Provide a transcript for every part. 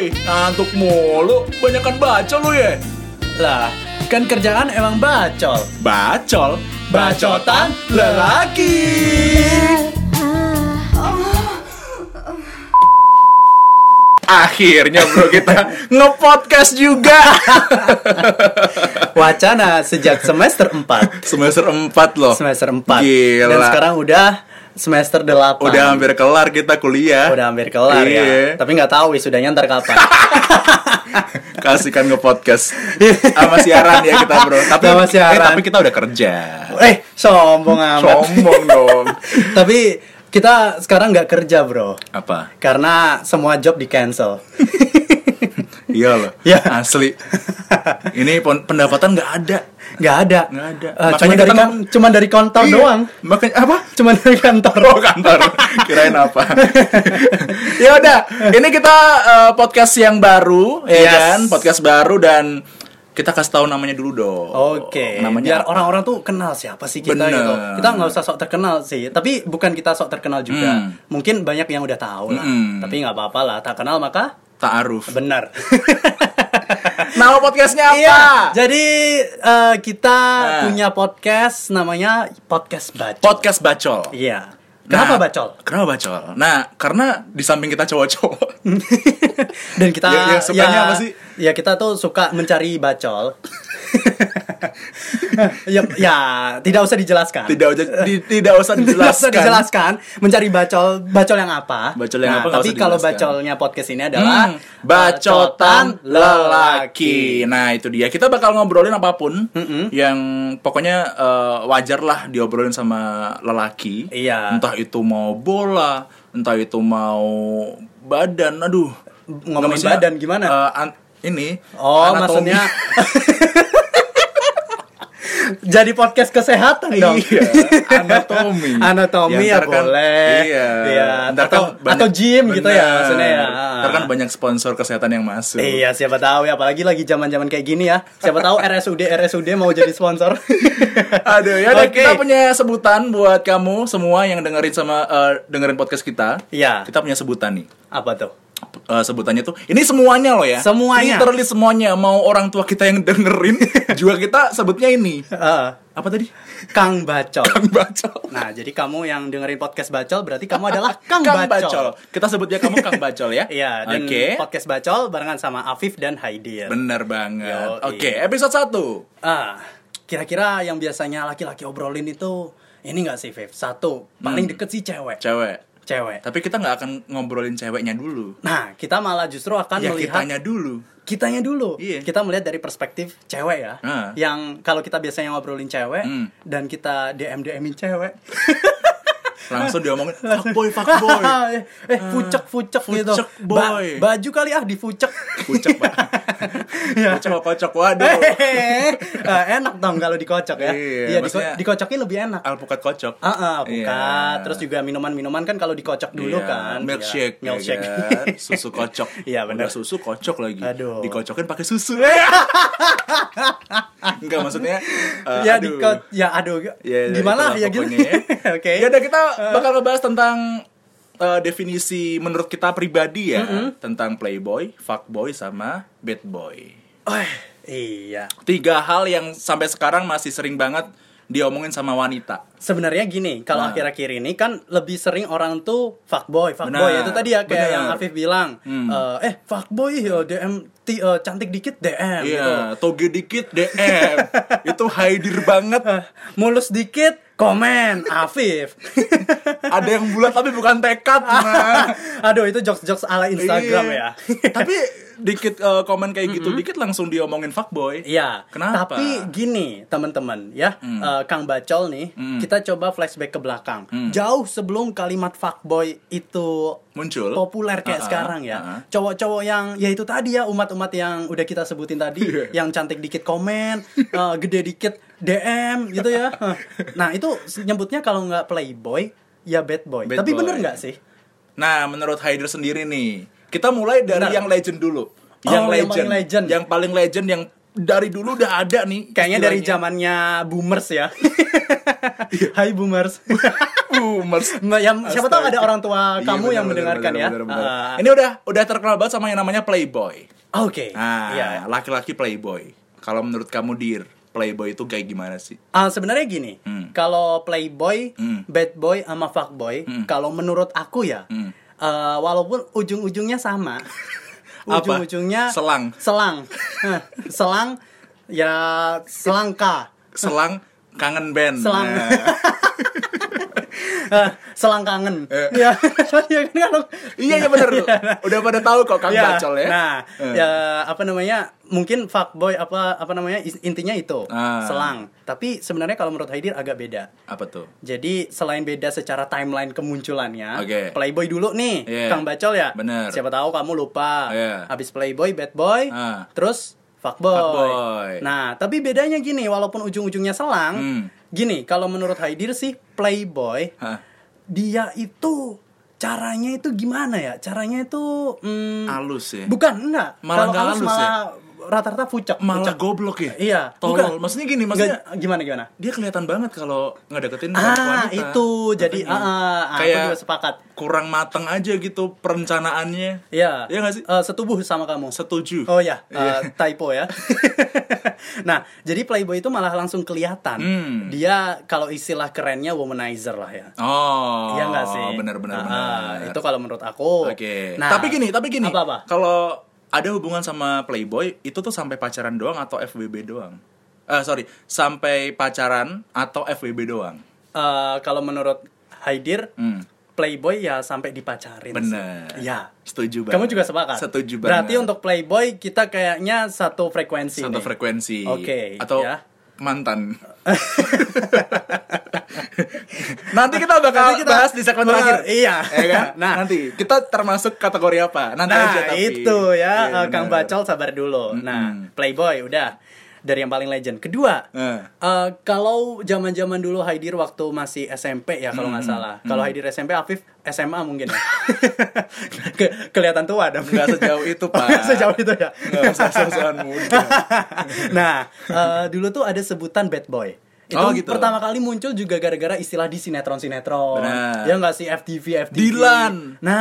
Woi, ngantuk mulu. Banyakan baca lu ya. Lah, kan kerjaan emang bacol. Bacol. Bacotan lelaki. Akhirnya bro kita nge-podcast juga. Wacana sejak semester 4. Semester 4 loh. Semester 4. Gila. Dan sekarang udah semester 8. Udah hampir kelar kita kuliah. Udah hampir kelar Iya. ya. Tapi nggak tahu wisudanya ntar kapan. Kasihkan nge-podcast sama siaran ya kita bro. Tapi, Sama siaran. Eh, tapi kita udah kerja. eh, sombong amat. Sombong dong. Tapi kita sekarang nggak kerja, Bro. Apa? Karena semua job di cancel. Iya loh. Ya. Asli. Ini pendapatan nggak ada. Nggak ada. Nggak ada. Makanya cuma dari kan, cuma dari kantor Iya. doang. Makanya apa? Cuma dari kantor. Oh kantor. Kirain apa? ya udah, ini kita eh, podcast yang baru, ya Yes. kan? Podcast baru dan kita kasih tahu namanya dulu dong. Oke, biar Namanya apa? orang-orang tuh kenal siapa sih kita Bener. gitu. Kita nggak usah sok terkenal sih, tapi bukan kita sok terkenal juga. Hmm. Mungkin banyak yang udah tahu lah, Hmm. tapi nggak apa-apa lah. Tak kenal maka Ta'aruf. benar. Nama podcastnya apa? Iya, jadi eh, kita Nah. punya podcast namanya podcast bacol. Podcast bacol. Iya. Kenapa Nah, bacol? Kenapa bacol? Nah, karena di samping kita cowok-cowok. Dan kita Ya- yang sukanya apa sih? Ya kita tuh suka mencari bacol. ya, ya, tidak usah dijelaskan. tidak usah di- tidak usah Tidak usah dijelaskan. dijelaskan mencari bacol bacol yang apa Bacol yang Nah, apa tapi kalau dijelaskan. bacolnya podcast ini adalah Hmm, bacotan lelaki. Nah, itu dia. Kita bakal ngobrolin apa pun yang pokoknya eh, wajar lah diobrolin sama lelaki. Iya. Entah itu mau bola, entah itu mau badan. Aduh. ngomongin badan gimana an- ini oh anatomi. maksudnya jadi podcast kesehatan dong Iya, anatomi. anatomi ya, ntar kan- boleh Iya. Iya, atau kan banyak- atau gym gitu ya bener. maksudnya ya Ntar kan banyak sponsor kesehatan yang masuk. Iya, siapa tahu ya, apalagi lagi zaman-zaman kayak gini ya. Siapa tahu RSUD RSUD mau jadi sponsor. Aduh, ya Oke. kita punya sebutan buat kamu semua yang dengerin sama eh, dengerin podcast kita. Iya. Kita punya sebutan nih. Apa tuh? Eh, sebutannya tuh ini semuanya loh ya. Semuanya. Literally semuanya. Mau orang tua kita yang dengerin juga kita sebutnya ini. Eh, Apa tadi? Kang Bacol. Kang Bacol. Nah, jadi kamu yang dengerin podcast Bacol berarti kamu adalah Kang, Kang Bacol. Bacol. Kita sebutnya kamu Kang Bacol ya. Iya, dan Oke. podcast Bacol barengan sama Afif dan Haidir. Bener banget. Oke, episode 1. Ah, kira-kira yang biasanya laki-laki obrolin itu ini enggak sih, Viv? Satu, paling Hmm. deket sih cewek. Cewek. Cewek. Tapi kita nggak akan ngobrolin ceweknya dulu. Nah, kita malah justru akan ya melihat kitanya dulu. kitanya dulu. Iya. Kita melihat dari perspektif cewek ya. Ah. Yang kalau kita biasanya ngobrolin cewek Hmm. dan kita DM DMin cewek. Langsung diomongin fuckboy fuckboy. eh, eh fucek fucek gitu. fucek boy. baju kali ah difucek. Kucek, Pak. Iya. Kocok kocok waduh. Eh, enak dong kalau dikocok ya. Iya, Iya, diko- dikocokin lebih enak. Alpukat kocok. Ah, ah, alpukat. Iya. Terus juga minuman-minuman kan kalau dikocok dulu Iya, kan. milkshake, Iya, milkshake. ya kan? susu kocok. Iya, benar. Susu kocok lagi. Aduh. Dikocokin pakai susu. Enggak maksudnya. eh, ya aduh. diko ya aduh. Ya, Gimana ya gitu. ya. Oke. Ya udah kita bakal ngebahas tentang eh, definisi menurut kita pribadi ya tentang playboy, fuckboy sama bad boy. Oh, iya. Tiga hal yang sampai sekarang masih sering banget diomongin sama wanita. Sebenarnya gini, kalau Nah. akhir-akhir ini kan lebih sering orang tuh fuckboy, fuckboy Benar, itu tadi ya kayak benar. yang Afif bilang, Hmm. eh, eh fuckboy ya DM ti- eh, cantik dikit DM gitu. Iya, toge dikit DM. Itu haidir banget. Mulus dikit komen Afif. Ada yang bulat tapi bukan tekad. Nah. Aduh itu jokes-jokes ala Instagram Iya. ya. tapi dikit eh, komen kayak gitu dikit langsung diomongin fuckboy. Iya. Kenapa? Tapi gini, teman-teman, ya, Hmm. eh, Kang Bacol nih, Hmm. kita coba flashback ke belakang. Hmm. Jauh sebelum kalimat fuckboy itu Muncul. populer kayak Ah, ah, sekarang ya. ah, ah. Cowok-cowok yang ya itu tadi ya umat-umat yang udah kita sebutin tadi, Iya. yang cantik dikit komen, eh, gede dikit DM gitu ya. Nah, itu nyebutnya kalau nggak playboy ya bad boy. Bad Tapi boy. bener nggak sih? Nah, menurut Haider sendiri nih, kita mulai dari Benar. yang legend dulu. Oh, yang paling legend. Yang paling legend yang dari dulu udah ada nih. Kayaknya dari istilahnya. zamannya boomers ya. Hai boomers. boomers. Mbak, yang siapa tahu ada orang tua Iya, kamu benar, yang benar, mendengarkan benar, ya. benar, benar. Ah, Ini udah udah terkenal banget sama yang namanya playboy. Oke. Nah, Iya. laki-laki playboy. Kalau menurut kamu dir, playboy itu kayak gimana sih? Ah, sebenarnya gini, Hmm. kalau playboy, Hmm. bad boy sama fuckboy, kalau menurut aku ya, Hmm. eh, walaupun ujung-ujungnya sama, ujung-ujungnya Selang. selang, selang, ya selangka, Selang kangen band. Selang. Nah. Eh, selang kangen, Eh. ya, ya kan iya iya bener Udah pada tahu kok Kang Ya, Bacol ya. Nah, Eh. ya apa namanya? Mungkin fuckboy apa apa namanya? Intinya itu, Ah. selang. Tapi sebenarnya kalau menurut Haidir agak beda. Apa tuh? Jadi selain beda secara timeline kemunculannya, Oke. Playboy dulu nih, Iya. Kang Bacol ya. Bener. Siapa tahu kamu lupa. Iya. Habis Playboy, Bad Boy, Ah. terus fuckboy. Fuckboy. Nah, tapi bedanya gini, walaupun ujung-ujungnya selang, Hmm. Gini, kalau menurut Haidir sih Playboy Hah? dia itu caranya itu gimana ya? Caranya itu hmm, Halus ya. bukan enggak. Malah Kalau halus halus ya? Rata-rata pucak. Malah pucak. goblok ya. Iya, Tolol. bukan. Maksudnya gini, maksudnya Enggak, gimana gimana? dia kelihatan banget kalau ngedeketin Ah, wanita. itu. Jadi ah, ah, aku kayak juga sepakat. kurang mateng aja gitu perencanaannya. Iya. Iya nggak sih? Eh, setubuh sama kamu. Setuju. Oh ya, eh, typo ya. nah, jadi Playboy itu malah langsung kelihatan. Hmm. Dia kalau istilah kerennya womanizer lah ya. Oh. Iya nggak sih? Bener bener Ah. Itu kalau menurut aku. Oke. Nah, tapi gini, tapi gini. Apa-apa? Kalau ada hubungan sama Playboy, itu tuh sampai pacaran doang atau FWB doang? Eh sorry, sampai pacaran atau FWB doang? Eh, kalau menurut Haidir, Hmm. Playboy ya sampai dipacarin. Bener. sih. Ya. Setuju banget. Kamu juga sepakat? Setuju banget. Berarti untuk Playboy kita kayaknya satu frekuensi satu nih. frekuensi. Oke, Atau ya. Mantan. nanti kita bakal Nanti kita bahas di segmen terakhir. iya. Ya kan? Nah. nanti kita termasuk kategori apa? Nanti Nah, aja tapi. itu ya, Iya, eh, Kang. Bacol sabar dulu. Nah, Playboy udah dari yang paling legend. Kedua, Eh. eh, kalau zaman-zaman dulu Haidir waktu masih SMP ya kalau nggak Hmm, salah. Kalau Haidir SMP, Afif SMA mungkin ya. Ke- kelihatan tua dong. Nggak sejauh itu, Pak. Nggak sejauh itu ya. Nggak usah muda. nah, eh, dulu tuh ada sebutan bad boy. Itu Oh, gitu. pertama kali muncul juga gara-gara istilah di sinetron-sinetron. Ya nggak sih FTV FTV. Dilan. Nah,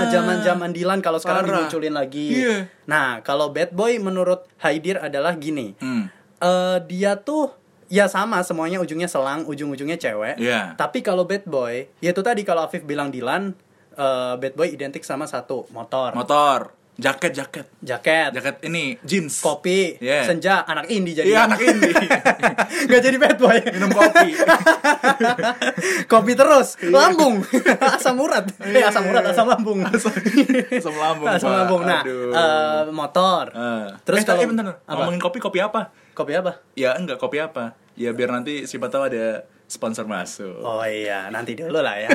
Ah. zaman-zaman Dilan kalau sekarang Parah. dimunculin lagi. Iya. Nah, kalau bad boy menurut Haidir adalah gini. Hmm. Eh, dia tuh ya sama semuanya ujungnya selang, ujung-ujungnya cewek. Iya. Tapi kalau bad boy, ya itu tadi kalau Afif bilang Dilan, eh, bad boy identik sama satu motor, Motor, jaket, jaket. jaket, Jaket ini jeans. kopi, Yeah. senja, anak indie jadi. Iya, anak ini. Gak jadi bad boy. Minum kopi. kopi terus, Iya. lambung, asam urat, eh asam urat, asam lambung, Asam lambung, asam lambung. Nah, Aduh. eh, motor. Eh. Terus eh, kalau eh, bentar, apa? ngomongin kopi, kopi apa? Kopi apa? Ya enggak, kopi apa? Ya biar nanti siapa tahu ada sponsor masuk. Oh iya, nanti dulu lah ya.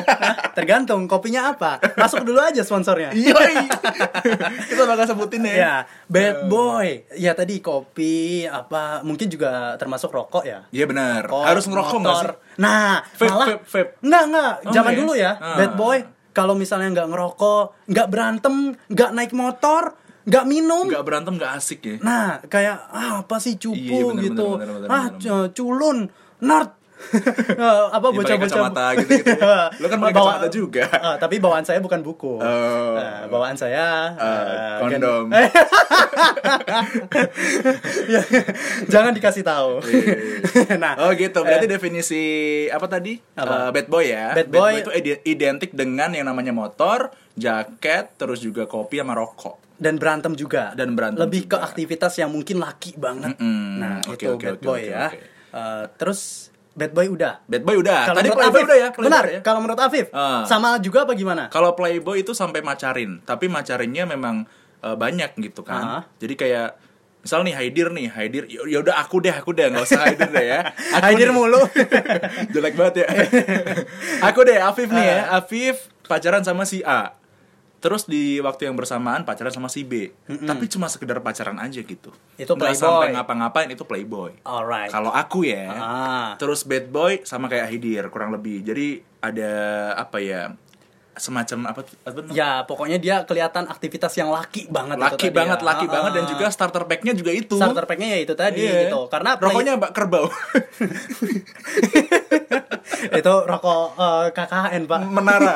Tergantung kopinya apa. Masuk dulu aja sponsornya. Yoi. Kita bakal sebutin ya. Ya, bad boy. Ya tadi kopi apa mungkin juga termasuk rokok ya. Iya benar. Rokok, Harus ngerokok nggak sih? Nah, Vape, malah vape, vape. Enggak, enggak. Oh, Zaman enggak dulu ya? Ah. bad boy kalau misalnya nggak ngerokok, nggak berantem, nggak naik motor, nggak minum. Nggak berantem nggak asik ya. Nah, kayak ah, apa sih cupu Iya, bener, gitu. bener, bener, bener, ah, bener, cu- culun, nerd. Eh, apa bocah-bocah kacamata gitu-gitu. Lu kan pakai Bawa- kacamata juga. Ah, tapi bawaan saya bukan buku. Oh. Nah, bawaan saya eh, kondom. Ya, Jangan dikasih tahu. nah, Oh gitu, berarti eh, definisi apa tadi? Apa? Eh, bad boy ya. Bad boy. itu ide- identik dengan yang namanya motor, jaket, terus juga kopi sama rokok. dan berantem juga. Dan berantem Lebih ke juga. aktivitas yang mungkin laki banget. Mm-mm. Nah, Oke, itu oke, bad oke, boy oke, ya. oke. Eh, terus bad boy udah. Bad boy udah. Kalau Tadi playboy Afif, udah ya. Playboy benar. ya? Kalau menurut Afif, Ah. sama juga apa gimana? Kalau playboy itu sampai macarin, tapi macarinnya memang eh, banyak gitu kan. Ah. Jadi kayak misal nih Haidir nih, Haidir ya udah aku deh, aku deh, nggak usah Haidir deh ya. Aku Haidir nih. mulu. Jelek banget ya. aku deh, Afif nih ya. Afif pacaran sama si A. Terus di waktu yang bersamaan pacaran sama si B. Tapi cuma sekedar pacaran aja gitu. Itu Nggak playboy. sampai ngapa-ngapain itu playboy. Alright. Kalau aku ya. Ah. Terus bad boy sama kayak Hidir kurang lebih. Jadi ada apa ya? Semacam apa apa? Ya, pokoknya dia kelihatan aktivitas yang laki banget itu laki tadi banget, ya. laki Ah, banget dan juga starter pack-nya juga itu. starter pack-nya ya itu tadi Iya. gitu. Karena play- rokoknya Mbak Kerbau. itu rokok eh, KKN, Pak. Menara.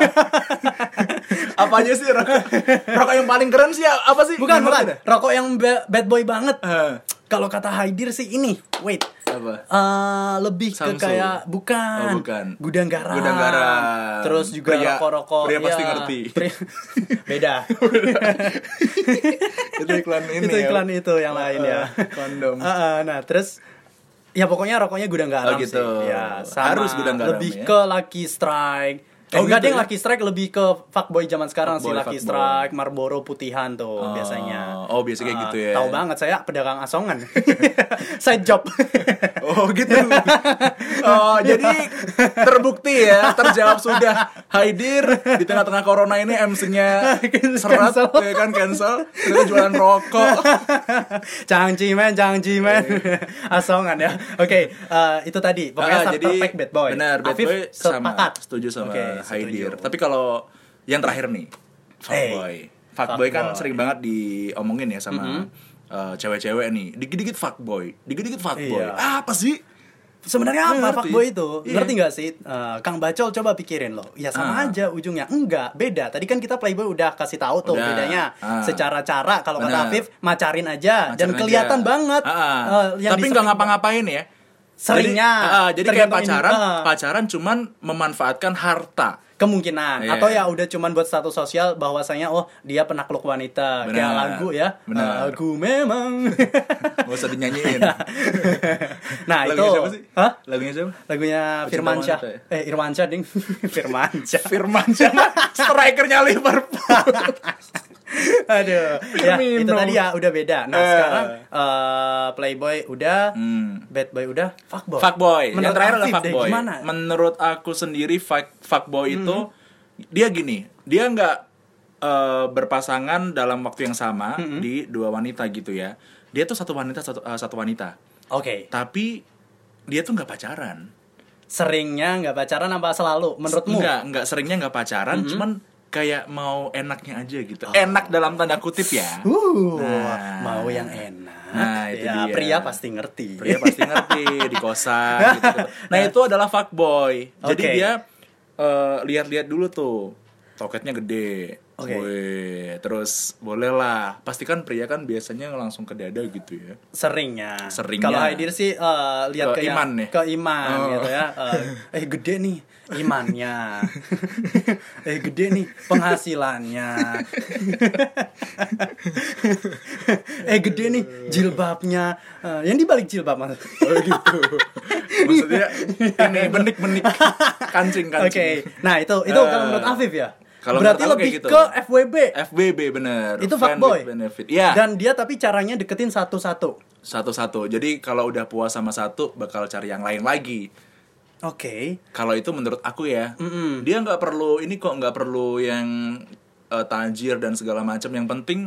apa aja sih rokok? Rokok yang paling keren sih apa sih? Bukan, bukan. Rokok yang ba- bad boy banget. Eh, Kalau kata Haidir sih ini, wait. Apa? Eh, lebih ke Samsung. kayak bukan, Oh, bukan. gudang garam, Gudang garam. terus juga Pria- rokok-rokok, pria pasti ya, ngerti. pria- beda, itu iklan ini. itu ya. iklan itu yang lain ya. Eh, Kondom. Eh, eh, nah terus ya pokoknya rokoknya gudang garam Oh, gitu. sih, ya sama Harus gudang garam, lebih ya. ke Lucky Strike. Eh, Oh, enggak gitu deh, ya? Lucky Strike lebih ke fuckboy zaman sekarang sih Fuckboy, Lucky fuckboy. Strike, Marlboro putihan tuh Oh, biasanya. oh, biasa kayak Ah, gitu ya. Tahu banget saya pedagang asongan. Side job. Oh gitu. Oh jadi terbukti ya, terjawab sudah. Haidir di tengah-tengah corona ini MC-nya seret Cancel. ya kan cancel. Terus jualan rokok. jangan cimen, jangan cimen. Asongan ya. Oke, eh, itu tadi. Pokoknya Ah, starter pack bad boy. Benar, bad Afif boy sama sepakat. setuju sama Oke, Haidir. Tapi kalau yang terakhir nih, fuckboy. Fuckboy kan Fuckboy. sering banget diomongin ya sama eh, cewek-cewek nih. Dikit-dikit fuckboy, dikit-dikit fuckboy. Iya. Ah, apa sih? Sebenarnya Nggak apa fuckboy itu? Iya. Ngerti gak sih? Eh, Kang Bacol coba pikirin loh. Ya sama Ah. aja ujungnya. Enggak, beda. Tadi kan kita Playboy udah kasih tahu tuh Udah. bedanya. Ah. Secara cara kalau kata. Afif macarin aja dan Pacaran kelihatan aja. banget. Ah, eh, yang Tapi nggak ngapa-ngapain ya. Seringnya. Jadi, ah, ah, jadi kayak Tergantung ini. pacaran, Ah. pacaran cuman memanfaatkan harta. kemungkinan Iya. atau ya udah cuman buat status sosial bahwasanya oh dia penakluk wanita Benar. kayak lagu ya Benar. lagu memang Gak usah dinyanyiin. nah itu Lagunya siapa sih? Hah? Lagunya siapa? lagunya Firmansyah wanita ya? eh Irwansyah ding Firmansyah Firman siapa? Strikernya Liverpool. aduh ya itu tadi ya udah beda nah Eh. sekarang eh, Playboy udah Hmm. Bad Boy udah Fuckboy Fuckboy. Menurut yang terakhir adalah fuckboy. gimana Menurut aku sendiri fuck, fuckboy Hmm. itu dia gini, dia nggak eh, berpasangan dalam waktu yang sama Hmm. di dua wanita gitu ya. Dia tuh satu wanita satu eh, satu wanita. oke Tapi dia tuh nggak pacaran. seringnya nggak pacaran apa selalu menurutmu Enggak, enggak seringnya nggak pacaran, cuman kayak mau enaknya aja gitu. Enak dalam tanda kutip ya. Uh, Nah. mau yang enak. Nah, itu ya, dia. pria pasti ngerti. Pria pasti ngerti di kosan gitu. Nah, itu adalah fuckboy. Jadi Oke. dia eh, lihat-lihat dulu tuh. Toketnya gede. Oke. Wih, terus boleh lah. Pastikan pria kan biasanya langsung ke dada gitu ya. Seringnya. Seringnya. Kalau Haidir sih eh, lihat Ke ke, iman yang- nih. Ke iman Oh. gitu ya. Eh, eh gede nih imannya. eh gede nih penghasilannya. eh gede nih jilbabnya. Eh, yang dibalik jilbab mas. Oh gitu. Maksudnya ini benik-benik kancing Oke. kancing. Nah itu itu Eh, kalau menurut Afif ya. kalau Berarti lebih gitu. ke FWB. FBB bener. Itu fuckboy. benefit. Iya. Dan dia tapi caranya deketin satu-satu. Satu-satu. Jadi kalau udah puas sama satu, bakal cari yang lain lagi. Oke. Kalau itu menurut aku ya, Mm-mm. dia nggak perlu ini kok nggak perlu yang eh, tajir dan segala macam. Yang penting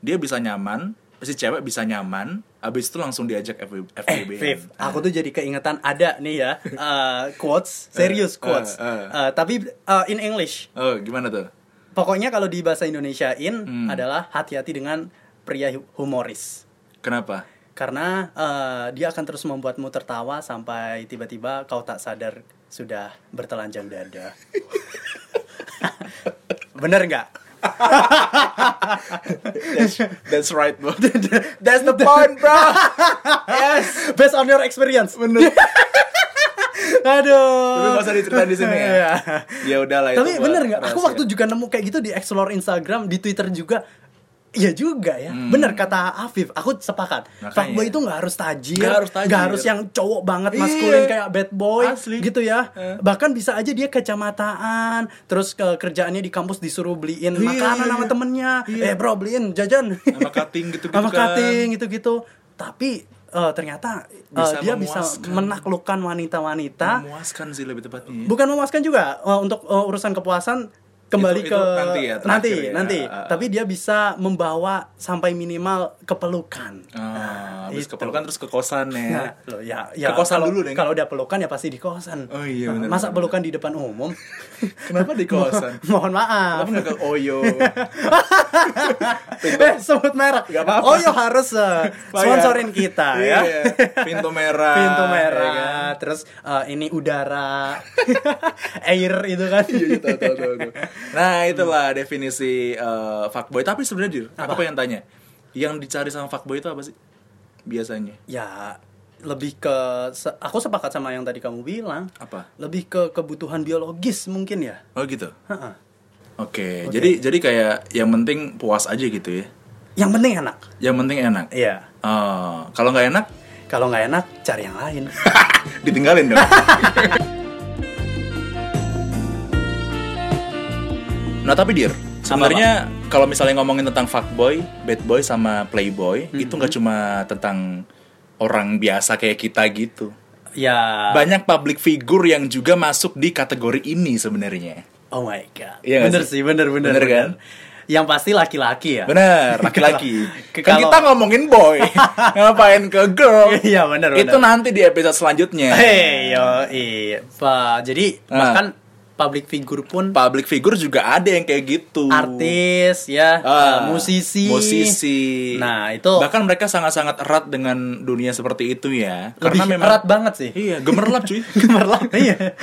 dia bisa nyaman, si cewek bisa nyaman. Abis itu langsung diajak FWB. Eh, FWB. Viv, aku tuh jadi keingetan ada nih ya eh, quotes, serius Eh, quotes, eh, eh. Eh, tapi eh, in English. Oh gimana tuh? Pokoknya kalau di bahasa Indonesiain Hmm. adalah hati-hati dengan pria hu- humoris. Kenapa? Karena eh, dia akan terus membuatmu tertawa sampai tiba-tiba kau tak sadar sudah bertelanjang dada. Bener nggak? That's, that's right, bro. that's the point, bro. yes. Based on your experience. Bener. Aduh. Tapi nggak usah diceritain di sini ya. Iya. Ya udahlah itu. Tapi buat bener nggak? Aku waktu juga nemu kayak gitu di explore Instagram, di Twitter juga. Iya juga ya. Hmm. Bener kata Afif, aku sepakat. Makanya. Fuckboy itu nggak harus tajir, Nggak harus tajir. nggak harus yang cowok banget Iya. maskulin kayak bad boy Asli. gitu ya. Eh. Bahkan bisa aja dia kecamataan, terus ke kerjaannya di kampus disuruh beliin Iya, makanan iya, sama iya. temennya. Iya. Eh bro beliin jajan. Sama cutting gitu-gitu Sama kan. cutting gitu-gitu. Tapi eh, ternyata eh, Bisa dia bisa memuaskan. menaklukkan wanita-wanita Memuaskan sih lebih tepatnya. ya. bukan memuaskan juga Eh, untuk eh, urusan kepuasan kembali Itu- ke itu nanti ya, nanti, ya. nanti. Ah, ah. tapi dia bisa membawa sampai minimal kepelukan Ah, habis Itu. kepelukan terus ke kosan ya. Nah, loh, ya, ya Ke kosan kalau, dulu, Deng. Kalau udah pelukan ya pasti di kosan. Oh iya, Nah, bener, Masa bener. pelukan di depan umum? Kenapa di kosan? Mohon maaf. Kenapa nggak ke Oyo? eh, sebut merek. Gak apa-apa. Oh, yo harus eh, sponsorin kita ya. Iya, Pintu merah. Pintu ya merah, kan? terus eh, ini udara, air itu kan. Iya, iya, tahu, tahu, tahu, tahu. Nah, itulah definisi eh, fuckboy. Tapi sebenarnya, Dir, aku Apa? pengen tanya. Yang dicari sama fuckboy itu apa sih? Biasanya. Ya, lebih ke se- aku sepakat sama yang tadi kamu bilang. Apa? Lebih ke kebutuhan biologis mungkin ya. Oh gitu. Oke, jadi jadi kayak yang penting puas aja gitu ya. Yang penting enak. Yang penting enak. Iya. Oh, kalau nggak enak, Kalau nggak enak, cari yang lain. ditinggalin dong. nah tapi dir, sebenarnya kalau misalnya ngomongin tentang fuckboy, bad boy sama playboy, itu nggak cuma tentang orang biasa kayak kita gitu. ya. Banyak public figure yang juga masuk di kategori ini sebenarnya. Oh my god. Iya nggak bener sih? bener bener. Bener kan? Yang pasti laki-laki ya. Bener, laki-laki. Kan kalau- kita ngomongin boy, ngapain ke girl? Iya, bener, Itu bener. nanti di episode selanjutnya. Hei, yo, iya. Pak, jadi Nah. bahkan public figure pun Public figure juga ada yang kayak gitu. artis ya, Ah, eh, musisi. musisi. Nah, itu bahkan mereka sangat-sangat erat dengan dunia seperti itu ya. lebih Karena memang erat banget sih. Iya, gemerlap cuy. Gemerlap. Iya.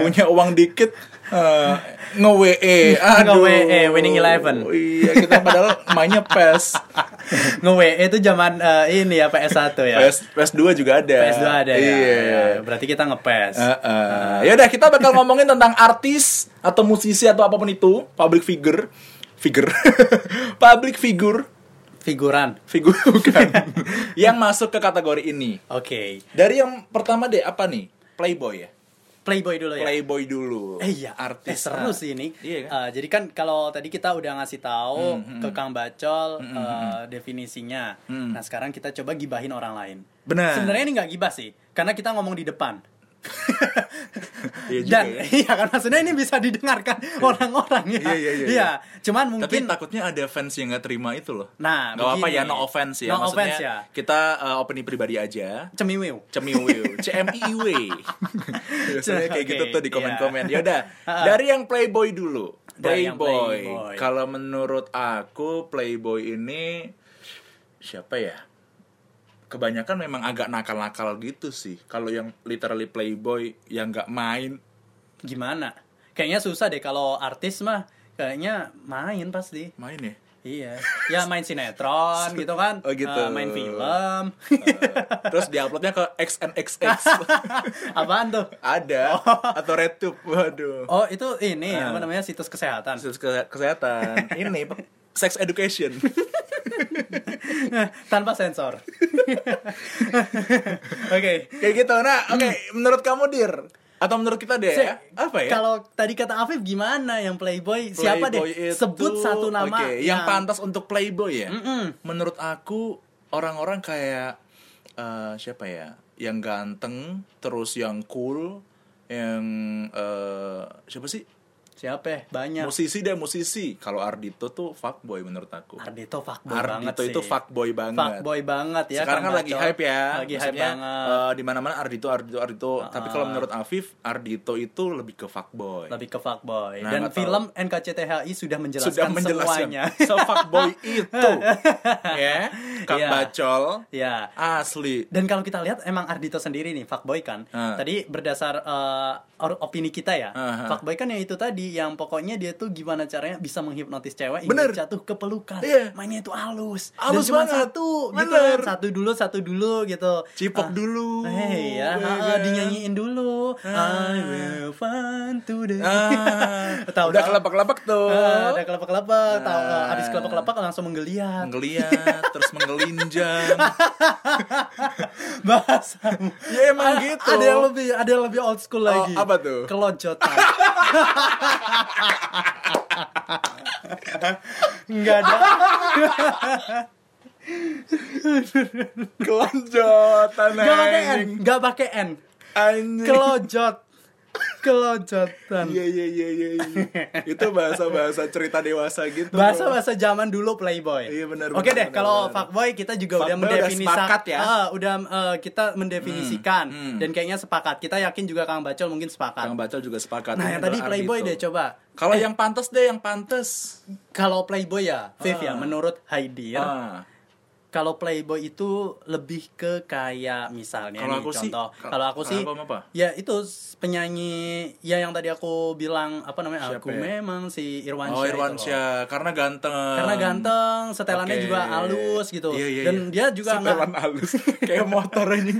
Punya uang dikit eh, nge-WE. Aduh. Nge-WE, winning eleven. Iya, kita padahal mainnya PES. Nge-WE itu zaman eh, ini ya PS1 ya. PES PS2 juga ada. PS2 ada ya. Iya. Ya, Berarti kita nge-PES. Uh, ya udah kita bakal ngomongin tentang artis atau musisi atau apa pun itu, public figure, figure, public figure, Figuran. figur bukan, yang masuk ke kategori ini. Oke. Dari yang pertama deh apa nih? Playboy ya. Playboy dulu ya. Playboy dulu. Eh iya, artis. eh, seru sih ini. Iya kan? Eh, jadi kan kalau tadi kita udah ngasih tahu Hmm, hmm, ke Kang Bacol Hmm, eh, hmm, definisinya. Hmm. Nah sekarang kita coba gibahin orang lain. Benar. Sebenarnya ini nggak gibah sih, karena kita ngomong di depan. Iya juga Dan ya. iya kan maksudnya ini bisa didengarkan orang-orang ya. Iya, iya, iya, iya. Cuman Tapi mungkin takutnya ada fans yang nggak terima itu loh. Nah, Gak apa-apa ya, no offense ya. No Maksudnya offense ya. kita uh, opini pribadi aja. cemiwiu. Cemiwiu, CMIW. Biasanya kayak gitu tuh di iya. komen-komen. Ya udah, dari yang Playboy dulu. Playboy. Playboy. Kalau menurut aku Playboy ini siapa ya? Kebanyakan memang agak nakal-nakal gitu sih. Kalau yang literally Playboy yang nggak main, Gimana? Kayaknya susah deh kalau artis mah kayaknya main pasti. main ya. Iya, ya main sinetron gitu kan, Oh, gitu. Eh, main film. Terus diuploadnya ke XNXX. Apaan tuh? Ada atau RedTube. Waduh. Oh itu ini Ah. apa namanya situs kesehatan. Ke- kesehatan. Ini sex education. tanpa sensor. Oke. Kayak gitu. Nah, oke, menurut kamu Dir atau menurut kita deh Se- ya? Apa ya? Kalau tadi kata Afif gimana yang Playboy? Siapa Playboy deh? itu- Sebut satu nama oke, yang pantas untuk Playboy ya. Mm-mm. Menurut aku orang-orang kayak eh, siapa ya? Yang ganteng, terus yang cool, yang eh, siapa sih? Siapa? ya? Banyak. Musisi deh, musisi. Kalau Ardito tuh fuckboy menurut aku. Ardito fuckboy banget Ardito sih. itu fuckboy banget. Fuckboy banget ya. Sekarang kan lagi hype ya. Lagi hype banget. eh, di mana-mana Ardito, Ardito, Ardito. Tapi kalau Ah. menurut Afif, Ardito itu lebih ke fuckboy. lebih ke fuckboy. Nah, Dan nggak tahu. film NKCTHI sudah menjelaskan, Sudah menjelaskan semuanya. se-fuckboy itu. ya, Kang Iya. Bacol. ya. Asli. Dan kalau kita lihat emang Ardito sendiri nih fuckboy kan. Ah. Tadi berdasar or- opini kita ya. Ah, ah. Fuckboy kan yang itu tadi yang pokoknya dia tuh gimana caranya bisa menghipnotis cewek Bener. hingga jatuh ke pelukan. Iya. Mainnya itu halus. Halus Dan cuma banget. satu gitu kan. Satu dulu, satu dulu gitu. Cipok Ah. dulu. Hei ya, kan? dinyanyiin dulu. Ah. I will find today. Ah, Tahu udah tahu. kelepak-kelepak tuh. Ah, ada kelapa-kelapa, tahu Ah. eh, abis kelapa-kelapa langsung menggeliat. Menggeliat, terus menggelinjang. Bahasa. ya emang gitu. Ada yang lebih ada yang lebih old school Oh, lagi. apa tuh? Kelojotan. Enggak ada. Kelonjotan Enggak pakai N, enggak pakai N. Anjing. Kelojot. Kelojotan. Iya iya iya iya. iya. Itu bahasa-bahasa cerita dewasa gitu. Bahasa-bahasa zaman dulu Playboy. Iya, benar, Oke benar, deh, kalau fuckboy kita juga udah Fuckboy udah mendefinisikan ya. Ah, udah eh, kita mendefinisikan Hmm, hmm. dan kayaknya sepakat. Kita yakin juga Kang Bacol mungkin sepakat. Kang Bacol juga sepakat. Nah, yang tadi Playboy Ardhito. deh coba. Kalau yang pantas deh, yang pantas. Kalau Playboy ya, Viv ya, Ah. menurut Heidi ya. Ah. Kalau Playboy itu lebih ke kayak misalnya Kalau nih aku sih- contoh. ka- Kalau aku sih aku apa? ya itu penyanyi ya yang tadi aku bilang apa namanya? Siapa aku ya? memang si Irwansyah. Oh. Irwansyah, karena ganteng. Karena ganteng, setelannya Oke. juga halus gitu. Iya, iya, Dan iya. dia juga Setelan halus, kayak motor ini.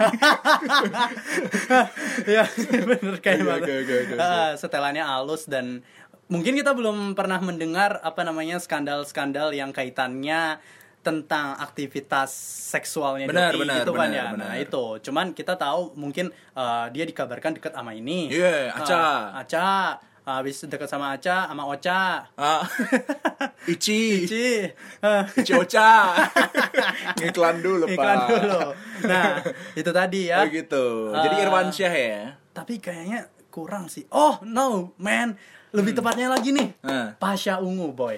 ya bener kayak Oke, banget. oke, oke, oke, oke. Ah, setelannya halus dan mungkin kita belum pernah mendengar apa namanya skandal-skandal yang kaitannya tentang aktivitas seksualnya Benar, Doi benar, gitu kan benar, ya. benar. Nah, itu. Cuman kita tahu mungkin eh, dia dikabarkan dekat sama ini. Iya, Aca. Ah, Aca. Habis dekat sama Aca sama Ocha. Ah. Ici. Ci. Ah. Ici Ocha. Iklan dulu, Pak. Iklan dulu. Nah, itu tadi ya. Oh gitu. Jadi Ah. Irwansyah ya. Tapi kayaknya kurang sih. Oh no, man. Lebih tepatnya lagi nih. Hmm. Pasha Ungu, boy.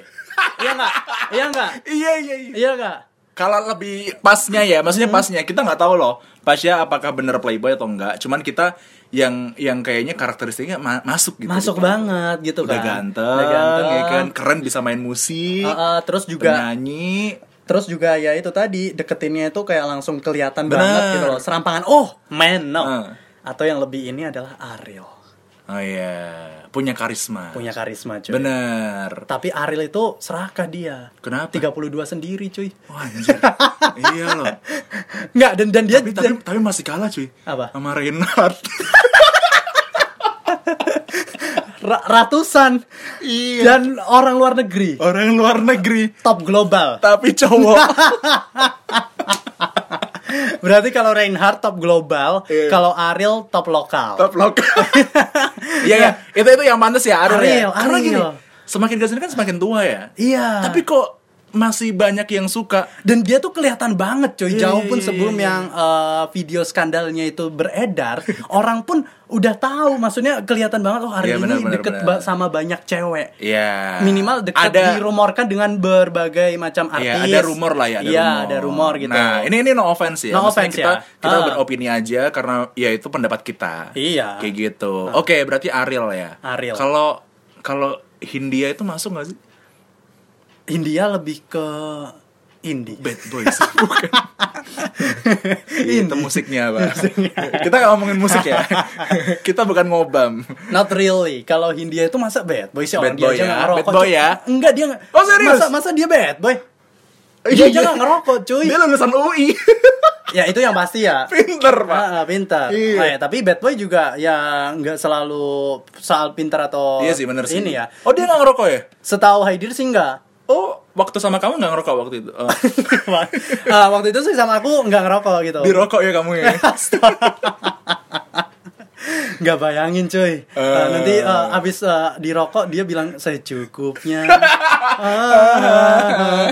Iya nggak? Iya nggak? Iya iya iya. Iya nggak? Kalau lebih pasnya ya, maksudnya pasnya kita nggak tahu loh. Pasnya apakah bener playboy atau enggak. Cuman kita yang yang kayaknya karakteristiknya ma- masuk gitu. Masuk Gitu. banget gitu Udah kan. ganteng, Udah ganteng. ya kan keren bisa main musik, Uh, uh, terus juga penyanyi. terus juga ya itu tadi deketinnya itu kayak langsung kelihatan Bener. banget gitu loh. Serampangan. Oh, man, no. Uh. Atau yang lebih ini adalah Ariel. Oh iya, punya karisma. Punya karisma, cuy. Bener. Tapi Ariel itu serakah dia. Kenapa? 32 sendiri, cuy. Wah, anjir. iya loh. Nggak, dan dan dia Tapi, tapi, tapi masih kalah cuy. Apa? Sama Reinhardt. ra- ratusan iya. dan orang luar negeri. Orang luar negeri. Top global. Tapi cowok. Berarti kalau Reinhardt top global, Iya. kalau Ariel top lokal. Top lokal. Iya ya, itu itu yang pantas ya Ariel. Ariel, ya. Karena gini, Ariel. semakin ke sini kan semakin tua ya. Iya. Tapi kok masih banyak yang suka. dan dia tuh kelihatan banget coy. Iya, Jauh pun iya, sebelum iya. yang eh, video skandalnya itu beredar, orang pun udah tahu. Maksudnya kelihatan banget oh Iya, benar, ini benar, deket benar. ba- sama banyak cewek. Iya. Minimal dekat ada dirumorkan dengan berbagai macam artis. Iya, ada rumor lah ya, ada Iya, rumor. ada rumor gitu. Nah, ini ini no offense ya. No Maksudnya offense kita ya. kita Ah. beropini aja karena ya itu pendapat kita. Iya. Kayak gitu. Oke, berarti Ariel ya. Ariel. Kalau kalau Hindia itu masuk gak sih? India lebih ke indie. Bad Boys bukan. itu musiknya apa? kita gak ngomongin musik ya. kita bukan ngobam. Not really. Kalau Hindia itu masa bad boy sih orang Bad dia boy aja ya? nggak ngerokok. Bad boy ya? Enggak dia nggak. Oh, serius? Masa masa dia bad boy? Dia Iya, aja iya. nggak ngerokok cuy. Dia lulusan UI. ya itu yang pasti ya. Pinter, Pak. Ah, pintar. Iya. Ah, ya, tapi bad boy juga ya nggak selalu soal pintar atau Iya sih, bener sih. Ini ya. Oh, dia gak ngerokok ya? Setahu Haidir sih enggak. Oh, waktu sama kamu gak ngerokok waktu itu? Oh. Ah, waktu itu sih sama aku nggak ngerokok gitu. Dirokok ya kamu ya? Nggak bayangin cuy. Ah, Eh. nanti ah, abis ah, dirokok dia bilang secukupnya. Ah.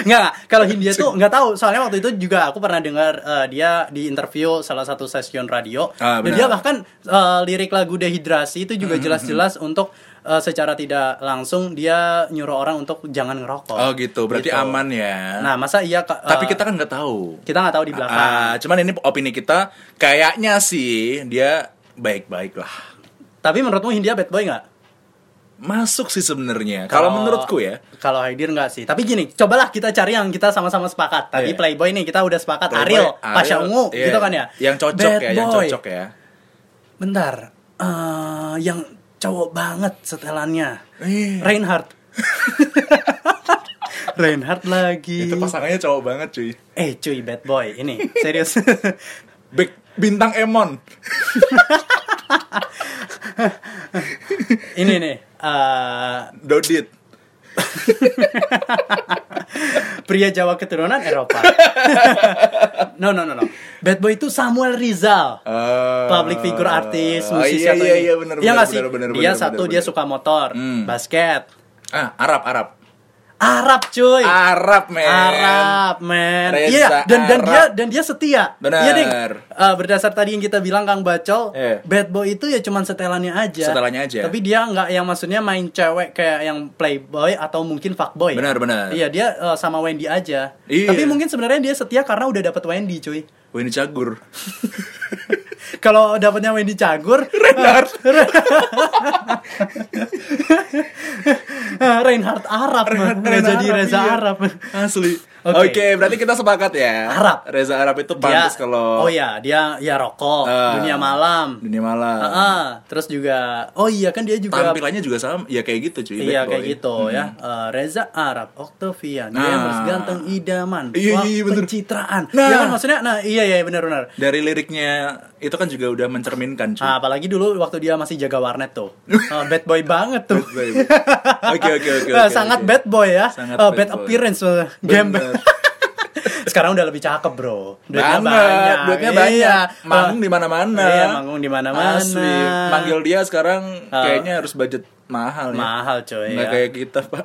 Nggak, nggak. kalau Hindia tuh nggak tahu. Soalnya waktu itu juga aku pernah dengar eh, dia di interview salah satu stasiun radio. Ah, dan dia bahkan eh, lirik lagu dehidrasi itu juga jelas-jelas untuk eh, secara tidak langsung dia nyuruh orang untuk jangan ngerokok. Oh gitu, berarti Gitu. aman ya. Nah, masa iya Kak, tapi eh, kita kan nggak tahu. kita nggak tahu di belakang. Ah, cuman ini opini kita kayaknya sih dia baik-baik lah. Tapi menurutmu Hindia bad boy nggak? Masuk sih sebenarnya. Kalau menurutku ya. Kalau Haidir nggak sih. Tapi gini, cobalah kita cari yang kita sama-sama sepakat. Tadi Iya. Playboy nih kita udah sepakat. Playboy, Ariel, Pasha Ariel, Ungu, iya. gitu kan ya. Yang cocok Bad ya, yang boy. cocok ya. Bentar, eh, yang cowok banget setelannya. Iya. Reinhardt. Reinhardt lagi. Itu pasangannya cowok banget cuy. Eh cuy, bad boy. Ini serius. Big, bintang Emon. ini nih. eh, Dodit. pria Jawa keturunan Eropa. no, no, no, no. Bad boy itu Samuel Rizal. Ah. public figure artis, Oh, musisi iya, atau iya, iya, benar, Iya benar, nggak sih? benar, benar, dia benar, satu benar, dia benar. suka motor, Hmm. basket. Ah, Arab, Arab. Arab cuy. Arab men. Arab, men. Iya, dan dan Arab. dia dan dia setia. Benar. Iya, Ding. Eh, berdasar tadi yang kita bilang Kang Bacol, Iya. bad boy itu ya cuman setelannya aja. Setelannya aja. Tapi dia nggak yang maksudnya main cewek kayak yang playboy atau mungkin fuckboy. Benar, benar. Iya, dia eh, sama Wendy aja. Iya. Tapi mungkin sebenarnya dia setia karena udah dapet Wendy, cuy. Ini cagur. Kalau dapetnya Wendy Cagur, Reinhardt. Reinhardt Arab, mah. Nggak jadi Reza iya. Arab. Asli. Oke. Oke, berarti kita sepakat ya. Arab. Reza Arab itu Dia, pantas kalau oh ya, dia ya rokok, Ah. dunia malam. dunia malam. Ah, terus juga oh iya kan dia juga Tampilannya juga sama, ya kayak gitu cuy. Iya kayak boy. gitu ya. Eh, Reza Arab, Octavian, Nah. gamers ganteng idaman, Iya, wah, iya, bener. pencitraan. Nah. Ya kan maksudnya nah iya iya benar benar. Dari liriknya itu kan juga udah mencerminkan cuy. Ah, apalagi dulu waktu dia masih jaga warnet tuh. Ah, bad boy banget tuh. Oke oke oke. Ah, oke, sangat oke. bad boy ya. Sangat Ah, bad bad, boy. appearance uh, game. Bener. Sekarang udah lebih cakep, Bro. Duitnya Banget, banyak. duitnya Iya. banyak. Manggung Ah, di mana-mana. Iya, manggung di mana-mana. Manggil dia sekarang Ah. kayaknya harus budget mahal ya. Mahal, coy. Nggak ya. kayak kita, Pak.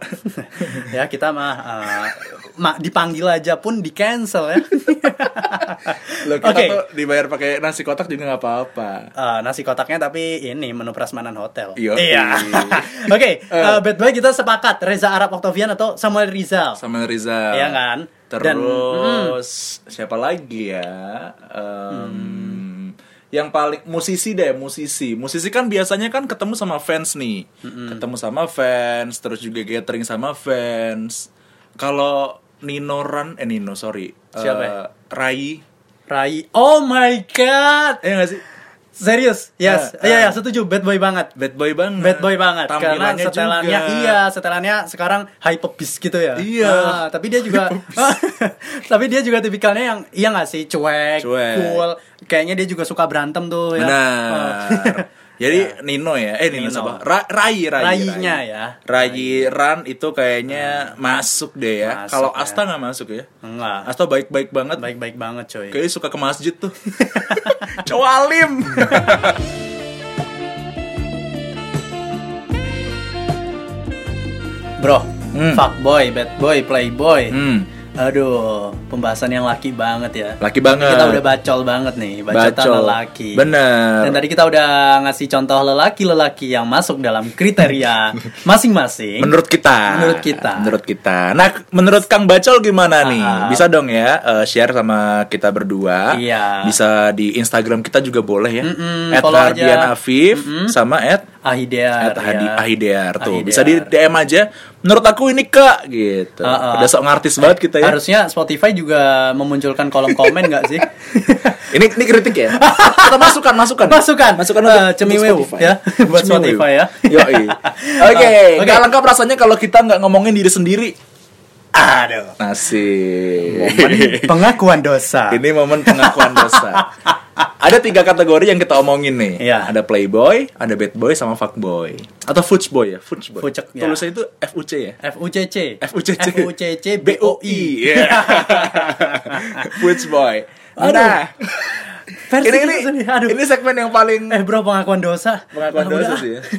ya kita mah uh, ma- dipanggil aja pun di cancel ya. Loh, kita Oke. tuh dibayar pakai nasi kotak juga nggak apa-apa. Eh, nasi kotaknya tapi ini menu prasmanan hotel. Iya. Oke, eh, bad boy kita sepakat Reza Arab Octavian atau Samuel Rizal. Samuel Rizal. Iya kan? Dan- Terus siapa lagi ya? Em, Yang paling musisi deh, musisi. Musisi kan biasanya kan ketemu sama fans nih. Ketemu sama fans, terus juga gathering sama fans. Kalau Nino Ran, eh Nino sorry. Siapa ya? Rai. Rai. Oh my god. Eh nggak sih? Serius? Yes. Ah, Iya, ah. ya, setuju bad boy banget. Bad boy banget. Bad boy banget karena setelannya juga. iya setelannya sekarang hypebeast gitu ya Iya. Ah, tapi dia juga tapi dia juga tipikalnya yang iya nggak sih cuek, Cuek. cool kayaknya dia juga suka berantem tuh ya Benar. Jadi Nino ya, eh Nino, Nino. siapa? Ra- Rai, Rai, Rainya Rai. ya. Rai Ran itu kayaknya masuk deh ya. Kalau ya. Asta nggak masuk ya. enggak Asta baik-baik banget. baik-baik banget coy Kayaknya suka ke masjid tuh. Cowok alim. bro Hmm. fuckboy bad boy playboy hmm. Aduh pembahasan yang laki banget ya Laki banget. kita udah bacol banget nih bacotan Bacol. lelaki Bener. Dan tadi kita udah ngasih contoh lelaki-lelaki yang masuk dalam kriteria masing-masing. Menurut kita. Menurut kita. Menurut kita. Nah, menurut Kang Bacol gimana nih? Ah. Bisa dong ya eh, share sama kita berdua. Iya. Bisa di Instagram kita juga boleh ya. Mm-mm, At follow aja. Hardian Afif sama at Ahidear. At Hadi, ya. Ahidear tuh. Ahidear. Bisa di DM aja. Menurut aku ini Kak gitu. Ah, ah. Udah sok ngartis banget kita ya. Harusnya Spotify juga memunculkan kolom komen nggak sih? Ini ini kritik ya. Atau masukan, masukan. Masukan. Masukan untuk, untuk Spotify. ya. Buat. Spotify ya. Yoi. Oke, Oke. nggak lengkap rasanya kalau kita nggak ngomongin diri sendiri. Aduh. Nasib. Pengakuan dosa. Ini momen pengakuan dosa. Ada tiga kategori yang kita omongin nih. Iya. Ada playboy, ada bad boy, sama fuckboy. Atau fuckboy ya, fuckboy. Fucek, ya. Tulisnya itu FUC ya. FUCC. FUCC. FUCC BOI. Iya. Fuckboy. Aduh. Nah, Versi ini ini kita sendiri. Aduh. ini segmen yang paling Eh bro pengakuan dosa Pengakuan Ah, dosa udah. sih ya.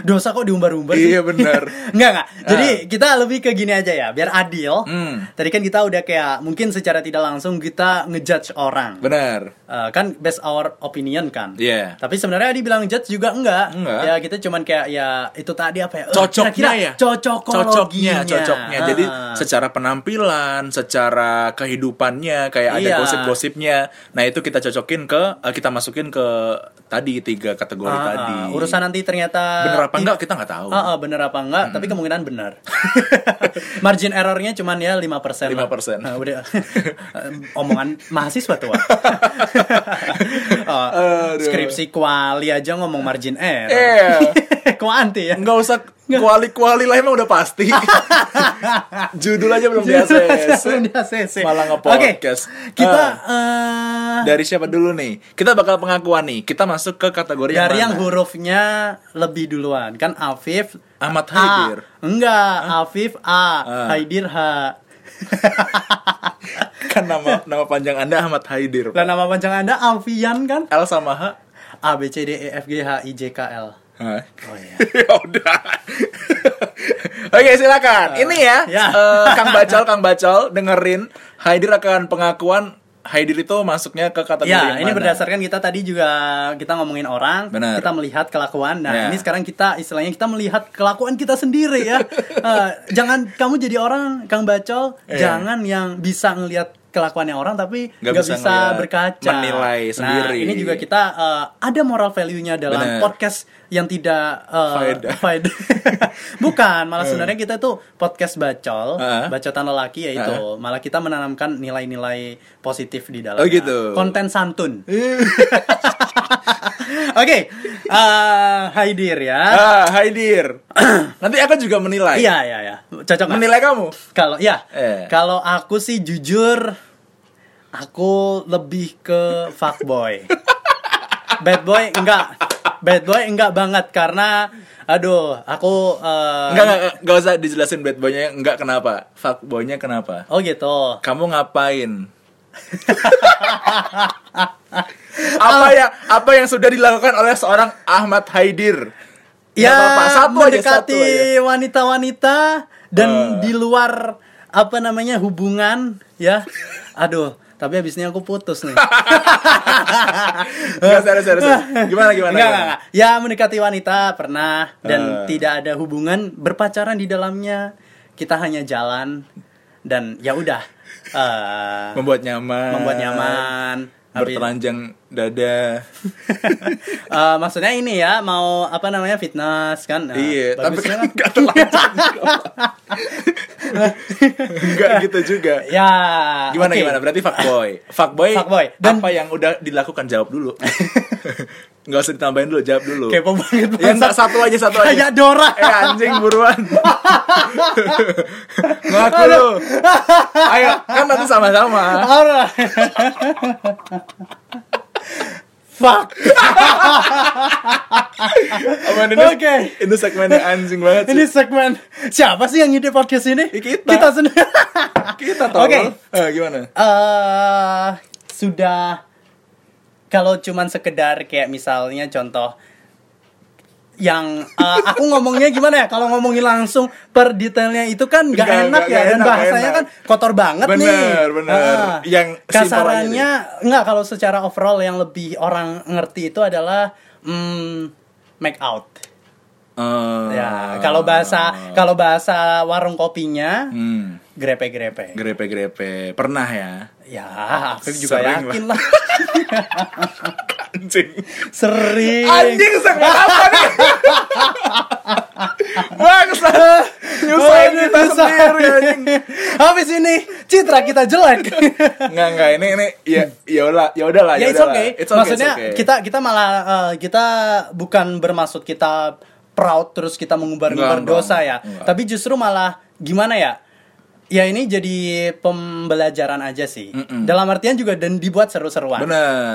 Dosa kok diumbar-umbar sih? Iya, benar. Enggak enggak Jadi kita lebih ke gini aja ya Biar adil Hmm. Tadi kan kita udah kayak Mungkin secara tidak langsung kita ngejudge orang benar. Eh, Kan based our opinion kan Iya. Tapi sebenarnya dibilang judge juga enggak Enggak. Ya kita cuman kayak ya Itu tadi apa ya eh, cocoknya kira-kira ya Cocokologinya cocoknya cocoknya jadi Ah. secara penampilan secara kehidupannya kayak ada Iya. gosip-gosipnya nah itu kita cocokin ke eh, kita masukin ke tadi tiga kategori Ah, tadi ah. Urusan nanti ternyata bener apa enggak kita nggak tahu Ah, ah, bener apa enggak, tapi kemungkinan benar. Margin errornya cuman ya 5%. 5%. 5%. Nah, udah omongan mahasiswa tua. Oh, Aduh. skripsi kuali aja ngomong margin error. Iya. Kuanti ya. nggak usah kuali-kuali lah emang udah pasti judul aja belum di ACC Belum di ACC. malah Oke, nge-podcast kita Ah. eh, dari siapa dulu nih kita bakal pengakuan nih kita masuk ke kategori dari yang mana? hurufnya lebih duluan kan Afif Ahmad A. Haidir. Enggak, Afif A, Ah. Haidir H. kan nama nama panjang anda Ahmad Haidir Lah nama panjang Anda Alfian kan? L sama H A B C D E F G H I J K L. Hah? Oh iya. ya udah Oke silakan. Ini ya, Ya. eh, Kang Bacol, Kang Bacol, dengerin Haidir akan pengakuan Haidir itu masuknya ke kategori Ya, yang ini mana? berdasarkan kita tadi juga kita ngomongin orang, Benar. kita melihat kelakuan. Nah, Ya. ini sekarang kita istilahnya kita melihat kelakuan kita sendiri ya. Eh, jangan kamu jadi orang Kang Bacol, Iya. jangan yang bisa ngelihat kelakuannya orang tapi Nggak bisa bisa, berkaca menilai sendiri. Nah, ini juga kita eh, ada moral value-nya dalam Benar. podcast yang tidak eh, Faedah. faedah. Bukan, malah sebenarnya kita tuh podcast bacol, Heeh. bacotan lelaki yaitu malah kita menanamkan nilai-nilai positif di dalamnya. Oh, gitu. Konten santun. Oke, eh Haidir ya. Ah, Haidir. Nanti aku juga menilai. Iya, iya, iya. Cocok? Menilai kamu. Kalau ya, Eh. kalau aku sih jujur aku lebih ke fuckboy. Bad boy enggak. Bad boy enggak banget karena aduh, aku eh, Enggak, enggak, enggak usah dijelasin bad boy-nya enggak kenapa. Fuck boy-nya kenapa? Oh gitu. Kamu ngapain? Apa ya apa yang sudah dilakukan oleh seorang Ahmad Haidir? Ya, satu mendekati wanita-wanita dan Eh. di luar apa namanya hubungan ya. Aduh, tapi habisnya aku putus nih. Enggak, serius, serius. Gimana, gimana? Enggak, enggak. Ya mendekati wanita pernah dan Eh. tidak ada hubungan berpacaran di dalamnya. Kita hanya jalan dan ya udah eh, Membuat nyaman. membuat nyaman. Bertelanjang dada. Eh, maksudnya ini ya mau apa namanya fitness kan? Nah, iya, tapi bagusnya kan enggak telanjang. Enggak gitu juga. ya. Gimana oke. gimana? Berarti fuckboy. Fuckboy. Fuckboy. Dan- apa yang udah dilakukan jawab dulu. Enggak usah ditambahin dulu, jawab dulu. Kepo banget. Ya enggak satu aja satu aja. Kayak Dora. Eh anjing buruan. Ngaku lu. Ayo, kan nanti sama-sama. Alright. Fuck. Aman ini. Oke. Ini segmennya anjing banget Ini sih. segmen siapa sih yang ide podcast ini? Ya, kita. Kita sendiri. Kita tahu. Oke. Eh, gimana? Eh, sudah kalau cuman sekedar kayak misalnya contoh yang eh, aku ngomongnya gimana ya kalau ngomongin langsung per detailnya itu kan nggak enak nggak, ya nggak dan enak, bahasanya nggak kan enak. kotor banget nih Bener, bener. Ah. Yang kasarannya nggak kalau secara overall yang lebih orang ngerti itu adalah mm, make out Eh, ya kalau bahasa kalau bahasa warung kopinya Hmm, grepe-grepe grepe-grepe. Pernah ya? Ya Afif juga Sering yakin lah Anjing. sering Anjing segmen apa nih? Bangsat. Nyusahin Aduh, kita susah. sendiri anjing. Habis ini citra kita jelek. Enggak enggak ini ini ya ya udah ya udahlah ya ya it's okay. It's okay, Maksudnya it's okay. kita kita malah eh, kita bukan bermaksud kita proud terus kita mengumbar-ngumbar dosa ya. enggak. Tapi justru malah gimana ya? Ya ini jadi pembelajaran aja sih. Mm-mm. Dalam artian juga dan dibuat seru-seruan.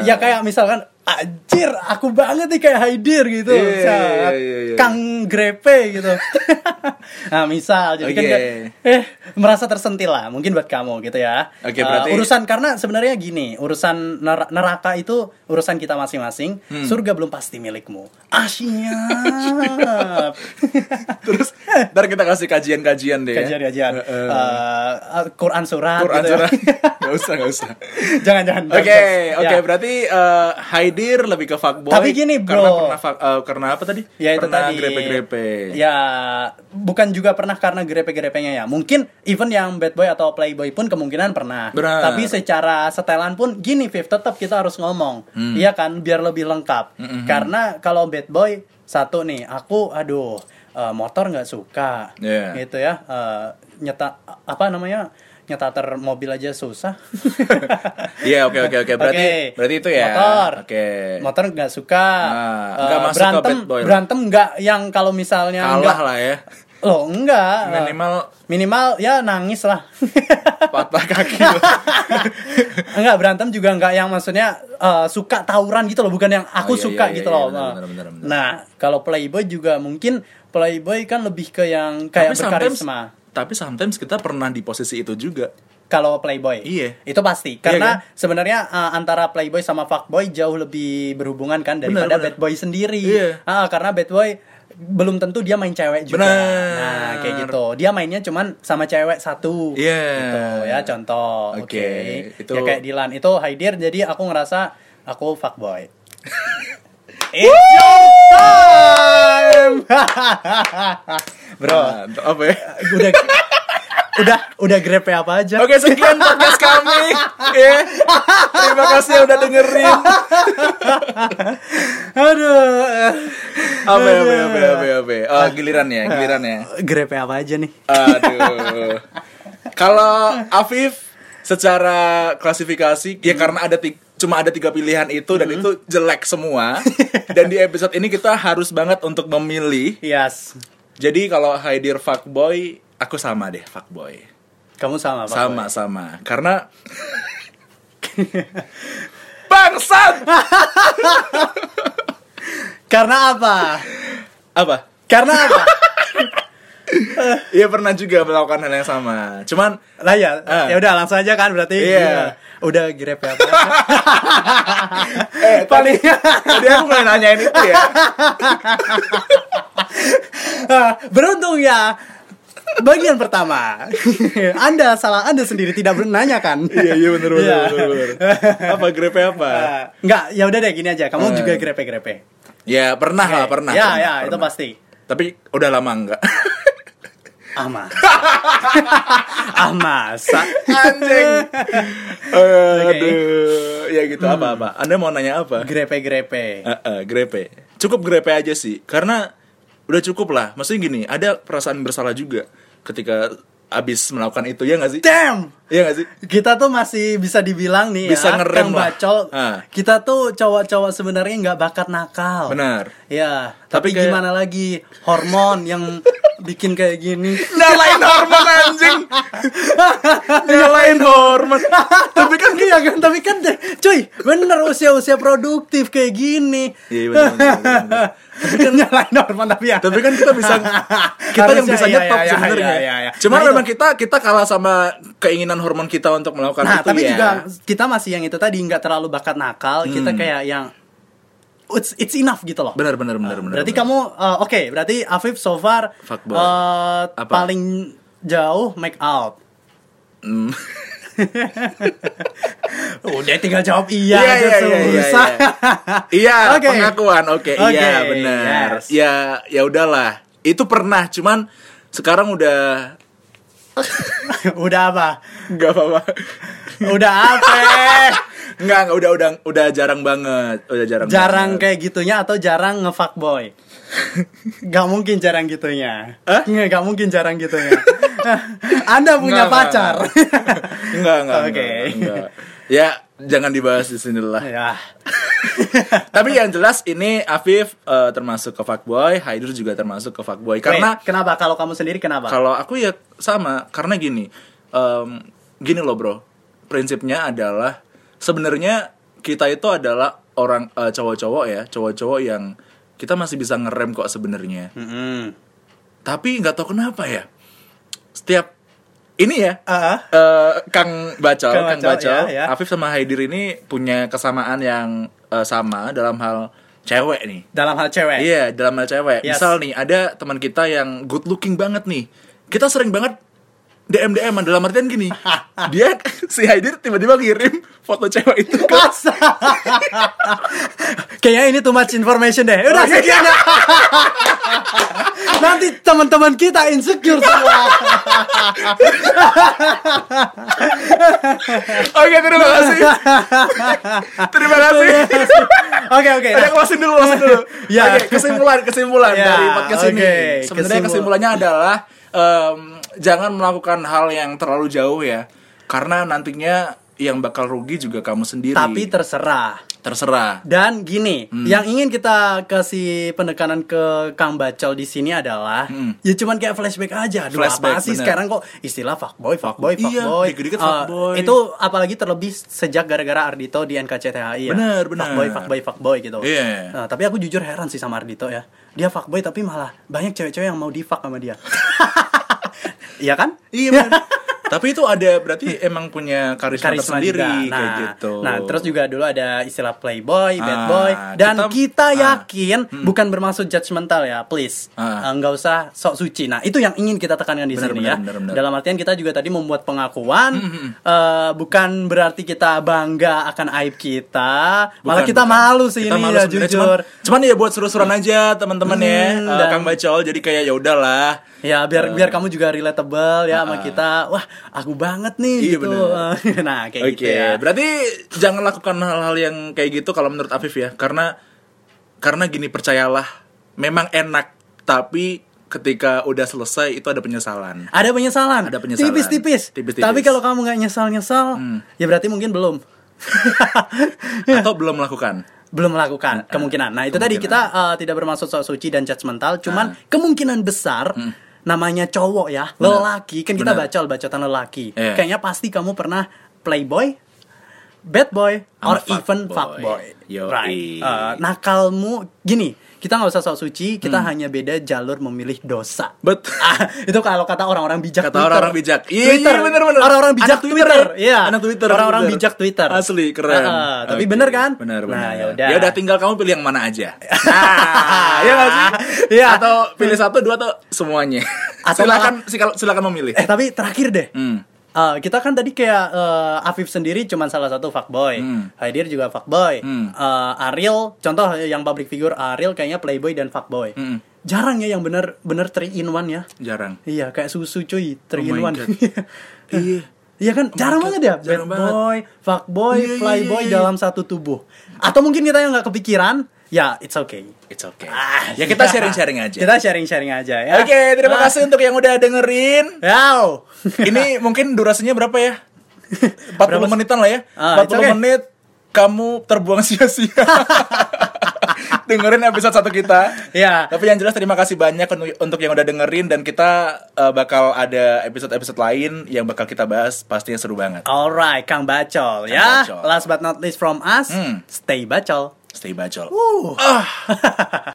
Ya kayak misalkan anjir aku banget nih kayak Haidir gitu. Iya, Set. iya, iya, iya. Kang Grepe gitu. nah, misal jadi kan Oke. kayak, eh merasa tersentil lah mungkin buat kamu gitu ya. Oke, Eh, berarti- urusan karena sebenarnya gini, urusan ner- neraka itu urusan kita masing-masing. Hmm. Surga belum pasti milikmu. Ah, siap. Terus ntar kita kasih kajian-kajian deh. ya. Kajian-kajian. Eh, eh. Eh, Quran surat Quran gitu ya. surat. Gak usah, gak usah. jangan jangan. Oke, oke Ya. berarti eh, Haidir lebih ke fuckboy. Tapi gini, bro. Karena pernah fuck- eh, karena apa tadi? Ya itu pernah tadi. grepe-grepe. Ya, bukan juga pernah karena grepe-grepenya ya. Mungkin even yang bad boy atau playboy pun kemungkinan pernah. Benar. Tapi secara setelan pun gini, Viv, tetap kita harus ngomong. Hmm. Iya kan, biar lebih lengkap. Karena kalau bad boy satu nih, aku aduh eh, motor nggak suka. Iya. Gitu ya. Eh, nyeta apa namanya? Nyetater mobil aja susah. Iya, oke oke oke. Berarti Oke. berarti itu ya. Motor. Oke. Motor nggak suka. Nah, nggak masuk ke berantem, bad boy lah. berantem nggak yang kalau misalnya Kalah nggak lah ya. Loh, enggak. Minimal Minimal ya nangis lah. patah kaki. enggak berantem juga enggak yang maksudnya eh, suka tawuran gitu loh, bukan yang aku Oh, iya, suka iya, iya, gitu iya, loh. benar, Nah. benar, benar, benar. Nah, kalau playboy juga mungkin playboy kan lebih ke yang kayak Tapi sometimes- berkarisma. Tapi sometimes kita pernah di posisi itu juga. kalau playboy. Iya. Itu pasti. Karena sebenarnya uh, antara playboy sama fuckboy jauh lebih berhubungan kan daripada bener. bad boy sendiri. Iya. Ah, karena bad boy belum tentu dia main cewek juga. Bener. Nah, kayak gitu. Dia mainnya cuman sama cewek satu. Iya. Gitu ya, contoh. Oke. Oke, itu- Ya kayak Dilan. Itu Haidir jadi aku ngerasa aku fuckboy. It's your time. Bro, Mantap, apa ya? udah udah udah grepe apa aja? Oke sekian podcast kami ya. Terima kasih udah dengerin Aduh. Apa ya, apa ya, apa ya, apa ya, ya. Oh giliran ya Giliran ya Grepe apa aja nih? Aduh Kalau Afif Secara klasifikasi Ya karena ada ti- Cuma ada tiga pilihan itu Dan itu jelek semua Dan di episode ini kita harus banget untuk memilih Yes. Jadi kalau Haidir fuckboy Aku sama deh fuckboy Kamu sama Pak Sama sama Karena Bangsat Karena apa? Apa? Karena apa? Iya pernah juga melakukan hal yang sama. Cuman lah ya, Ah. ya udah langsung aja kan berarti. Iya. Iya. Udah grepe apa? eh tadi tadi aku nggak nanyain itu ya. Ah, Beruntung ya. Bagian pertama. anda salah Anda sendiri tidak menanyakan. kan? Iya iya benar benar Iya. benar benar. Apa grepe apa? Ah, Enggak, ya udah deh gini aja. Kamu Eh. juga grepe-grepe. Ya pernah lah pernah. Ya, pernah, ya, itu pasti. Tapi udah lama enggak. Ah, masa. ah, masa. Anjing. Aduh. Ya gitu apa apa. Anda mau nanya apa? Grepe-grepe. Eh, eh, grepe. Cukup grepe aja sih. Karena udah cukup lah. Maksudnya gini, ada perasaan bersalah juga ketika abis melakukan itu ya nggak sih? Damn! Iya nggak sih? Kita tuh masih bisa dibilang nih Bisa ya, ngerem Kang. Bacol. Ah. Kita tuh cowok-cowok sebenarnya nggak bakat nakal. Benar. Ya, Tapi kayak- gimana lagi hormon yang bikin kayak gini? Nyalain hormon anjing. Nyalain hormon. tapi kan iya kan, tapi kan deh, cuy, bener usia-usia produktif kayak gini. Iya benar benar, benar. Tapi kan nyalain hormon tapi ya. Tapi kan kita bisa kita yang bisa iya, nyetop iya, sebenarnya. iya, iya, iya. Cuman Nah, itu. memang kita kita kalah sama keinginan hormon kita untuk melakukan Nah, itu tapi ya. juga kita masih yang itu tadi nggak terlalu bakat nakal, kita Hmm. kayak yang it's, it's enough gitu loh. benar benar benar benar. berarti benar. kamu uh, oke, berarti Afif so far Fuckboy. uh, Apa? paling jauh make out. Hmm. Udah tinggal jawab iya, Iya, aja iya, iya, iya, susah. Iya, Oke. pengakuan. Oke, Oke, iya benar. yes. Ya ya udahlah. Itu pernah, cuman sekarang udah Udah apa? nggak apa-apa. Udah apa? Enggak, enggak udah udah udah jarang banget. Udah jarang. jarang banget. kayak gitunya atau jarang ngefuckboy? Gak mungkin jarang gitunya. Hah? Nggak, gak mungkin jarang gitunya. Anda punya Enggak, pacar. Enggak, enggak. Oke. enggak, enggak. Ya, jangan dibahas di sini lah. ya. Tapi yang jelas ini Afif eh, termasuk ke fuckboy, Haidur juga termasuk ke fuckboy. Karena Wait, kenapa kalau kamu sendiri kenapa? kalau aku ya sama, karena gini, em, gini loh bro, prinsipnya adalah sebenarnya kita itu adalah orang eh, cowok-cowok ya, cowok-cowok yang kita masih bisa ngerem kok sebenarnya. Mm-mm. Tapi nggak tahu kenapa ya, setiap ini ya, Ah, eh, Kang Bacol, Kang Kang Bacol, ya, ya. Afif sama Haidir ini punya kesamaan yang eh, sama dalam hal cewek nih. dalam hal cewek. Iya, dalam hal cewek. Yes. Misal nih, ada teman kita yang good looking banget nih. Kita sering banget DM DM dalam artian gini. dia si Haidir tiba-tiba kirim foto cewek itu ke? Kayaknya ini too much information deh. Udah Oh, iya. sekian. Nanti teman-teman kita insecure semua. Oke, terima kasih. terima kasih. Oke oke. Ada closing dulu, closing dulu. Ya. Oke, kesimpulan, kesimpulan Ya, dari podcast ini. oke, Sebenarnya kesimpulan. kesimpulannya adalah em, jangan melakukan hal yang terlalu jauh ya. Karena nantinya yang bakal rugi juga kamu sendiri. Tapi terserah. terserah. Dan gini, Hmm. yang ingin kita kasih penekanan ke Kang Bacol di sini adalah Hmm. ya cuman kayak flashback aja. Aduh, Flashback, apa sih bener. sekarang kok istilah fuckboy, fuckboy, Iya, fuckboy. dikit-dikit Eh, fuckboy. itu apalagi terlebih sejak gara-gara Ardito di NKCTHI ya. Bener, bener. Fuckboy, fuckboy, fuckboy gitu. Iya. Nah, tapi aku jujur heran sih sama Ardito ya. Dia fuckboy tapi malah banyak cewek-cewek yang mau di fuck sama dia. Iya kan? Iya bener. Tapi itu ada berarti emang punya karisma, karisma tersendiri juga. Nah, kayak gitu. nah, terus juga dulu ada istilah playboy, bad Ah, boy, dan kita- kita, ah, yakin bukan bermaksud judgmental ya, please, Ah. Eh, nggak usah sok suci. Nah, itu yang ingin kita tekankan di Benar, sini benar, ya. benar, benar. Dalam artian kita juga tadi membuat pengakuan, Hmm, eh, bukan berarti kita bangga akan aib kita, malah Bukan, kita bukan. malu sih Kita ini malu ya jujur. Cuman, cuman ya buat seru-seruan aja teman-teman ya, Hmm, eh, dan- Kang Bacol. Jadi kayak ya udahlah. Ya biar biar kamu juga relatable ya sama Ah. kita. Wah, aku banget nih Iya, gitu. bener. nah, kayak Oke, gitu ya. berarti jangan lakukan hal-hal yang kayak gitu kalau menurut Afif ya, karena karena gini percayalah, memang enak, tapi ketika udah selesai itu ada penyesalan. Ada penyesalan. Ada penyesalan. Tipis-tipis. Tipis-tipis. Tapi kalau kamu nggak nyesal-nyesal, Hmm. ya berarti mungkin belum. Atau belum melakukan. belum melakukan kemungkinan. Nah, itu tadi kita uh, tidak bermaksud sok suci dan judgmental, cuman kemungkinan besar namanya cowok ya, lelaki, kan kita bacol bacotan lelaki. Iya. Kayaknya pasti kamu pernah playboy, bad boy, or Sama even fuckboy. fuckboy. Yoi. Right. Uh, nakalmu gini, kita nggak usah sok suci, kita Hmm. hanya beda jalur memilih dosa. Bet Ah, itu kalau kata orang-orang bijak Kata orang-orang bijak. Iya, Twitter. iya, bener-bener. Orang-orang bijak Anak Twitter. Twitter. Iya. Anak Twitter, Orang-orang bijak Twitter. Asli keren. Ah, tapi Oke. bener kan? Bener bener. Nah, yaudah. Ya udah tinggal kamu pilih yang mana aja. Nah, ya nggak sih? Iya. Atau pilih satu, dua atau semuanya. Atau silakan silakan silakan memilih. Eh, tapi terakhir deh. Hmm. Eh, kita kan tadi kayak eh, Afif sendiri cuma salah satu fuckboy. Hmm. Haidir juga fuckboy. Hmm. Eh, Ariel, contoh yang public figure Ariel kayaknya playboy dan fuckboy. Hmm. Jarang ya yang bener bener 3 in 1 ya. Jarang. Iya, kayak susu cuy, 3 Oh in 1. God. Iya. Iya kan, my jarang God, banget ya. Bad boy, fuckboy, Iya, iya, playboy iya, iya. dalam satu tubuh. Atau mungkin kita yang nggak kepikiran, ya it's okay. It's okay. Ah, ya kita sharing-sharing aja. Kita sharing-sharing aja ya. Oke, terima Ah. kasih untuk yang udah dengerin. Yow. Ini mungkin durasinya berapa ya? 40 Berapa? menitan lah ya. Ah, it's 40 okay. menit kamu terbuang sia-sia. dengerin episode satu kita. Ya. Tapi yang jelas terima kasih banyak untuk- untuk yang udah dengerin dan kita uh, bakal ada episode-episode lain yang bakal kita bahas pastinya seru banget. Alright, Kang Bacol Kang ya. Bacol. Last but not least from us, Hmm. stay bacol. Stay bacol. Uh.